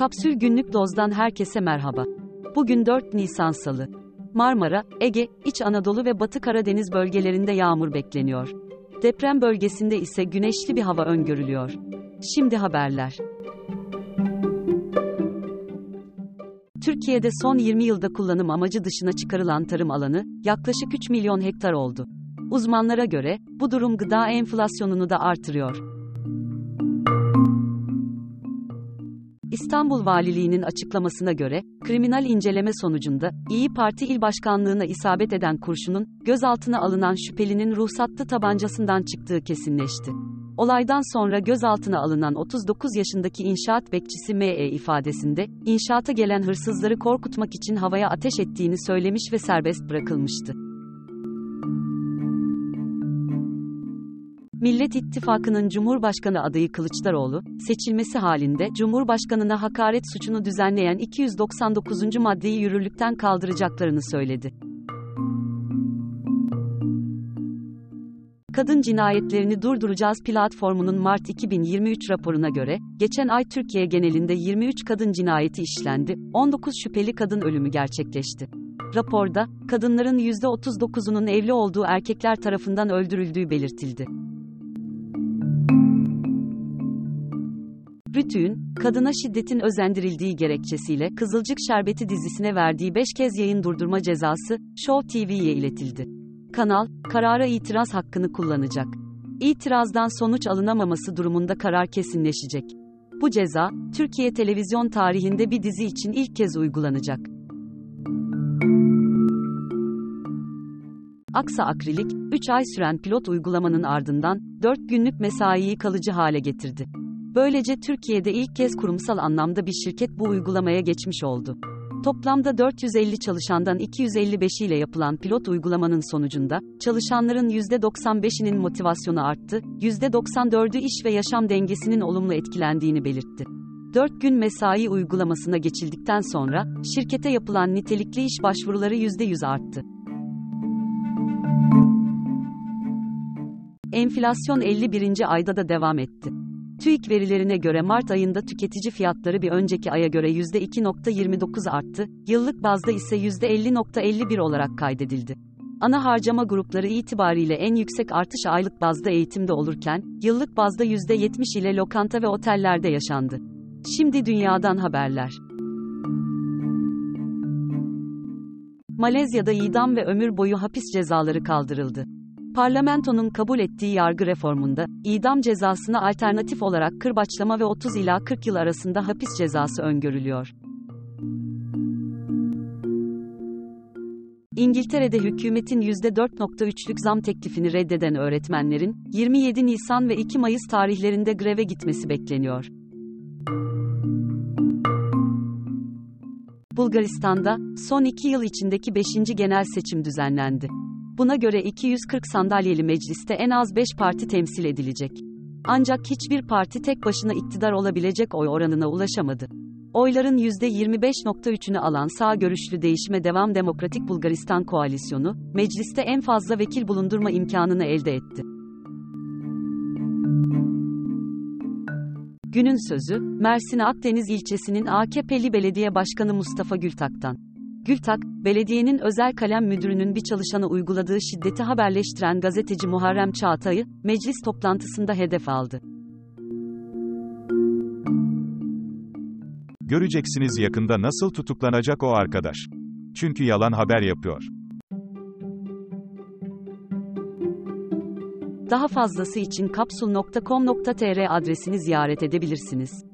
Kapsül Günlük Doz'dan herkese merhaba. Bugün 4 Nisan Salı. Marmara, Ege, İç Anadolu ve Batı Karadeniz bölgelerinde yağmur bekleniyor. Deprem bölgesinde ise güneşli bir hava öngörülüyor. Şimdi haberler. Türkiye'de son 20 yılda kullanım amacı dışına çıkarılan tarım alanı yaklaşık 3 milyon hektar oldu. Uzmanlara göre bu durum gıda enflasyonunu da artırıyor. İstanbul Valiliği'nin açıklamasına göre, kriminal inceleme sonucunda, İyi Parti İl Başkanlığına isabet eden kurşunun, gözaltına alınan şüphelinin ruhsatlı tabancasından çıktığı kesinleşti. Olaydan sonra gözaltına alınan 39 yaşındaki inşaat bekçisi M.E. ifadesinde, inşaata gelen hırsızları korkutmak için havaya ateş ettiğini söylemiş ve serbest bırakılmıştı. Millet İttifakı'nın Cumhurbaşkanı adayı Kılıçdaroğlu, seçilmesi halinde Cumhurbaşkanına hakaret suçunu düzenleyen 299. maddeyi yürürlükten kaldıracaklarını söyledi. Kadın Cinayetlerini Durduracağız platformunun Mart 2023 raporuna göre, geçen ay Türkiye genelinde 23 kadın cinayeti işlendi, 19 şüpheli kadın ölümü gerçekleşti. Raporda, kadınların %39'unun evli olduğu erkekler tarafından öldürüldüğü belirtildi. Rütü'nün, kadına şiddetin özendirildiği gerekçesiyle Kızılcık Şerbeti dizisine verdiği 5 kez yayın durdurma cezası, Show TV'ye iletildi. Kanal, karara itiraz hakkını kullanacak. İtirazdan sonuç alınamaması durumunda karar kesinleşecek. Bu ceza, Türkiye televizyon tarihinde bir dizi için ilk kez uygulanacak. Aksa Akrilik, 3 ay süren pilot uygulamanın ardından, 4 günlük mesaiyi kalıcı hale getirdi. Böylece Türkiye'de ilk kez kurumsal anlamda bir şirket bu uygulamaya geçmiş oldu. Toplamda 450 çalışandan 255 ile yapılan pilot uygulamanın sonucunda, çalışanların %95'inin motivasyonu arttı, %94'ü iş ve yaşam dengesinin olumlu etkilendiğini belirtti. 4 gün mesai uygulamasına geçildikten sonra, şirkete yapılan nitelikli iş başvuruları %100 arttı. Enflasyon 51. ayda da devam etti. TÜİK verilerine göre Mart ayında tüketici fiyatları bir önceki aya göre %2.29 arttı, yıllık bazda ise %50.51 olarak kaydedildi. Ana harcama grupları itibariyle en yüksek artış aylık bazda eğitimde olurken, yıllık bazda %70 ile lokanta ve otellerde yaşandı. Şimdi dünyadan haberler. Malezya'da idam ve ömür boyu hapis cezaları kaldırıldı. Parlamentonun kabul ettiği yargı reformunda, idam cezasına alternatif olarak kırbaçlama ve 30 ila 40 yıl arasında hapis cezası öngörülüyor. İngiltere'de hükümetin %4.3'lük zam teklifini reddeden öğretmenlerin, 27 Nisan ve 2 Mayıs tarihlerinde greve gitmesi bekleniyor. Bulgaristan'da, son iki yıl içindeki 5. genel seçim düzenlendi. Buna göre 240 sandalyeli mecliste en az 5 parti temsil edilecek. Ancak hiçbir parti tek başına iktidar olabilecek oy oranına ulaşamadı. Oyların %25.3'ünü alan sağ görüşlü Değişime Devam Demokratik Bulgaristan Koalisyonu, mecliste en fazla vekil bulundurma imkanını elde etti. Günün sözü, Mersin Akdeniz ilçesinin AKP'li belediye başkanı Mustafa Gültak'tan. Gültak, belediyenin özel kalem müdürünün bir çalışana uyguladığı şiddeti haberleştiren gazeteci Muharrem Çağatay'ı, meclis toplantısında hedef aldı. Göreceksiniz yakında nasıl tutuklanacak o arkadaş. Çünkü yalan haber yapıyor. Daha fazlası için kapsul.com.tr adresini ziyaret edebilirsiniz.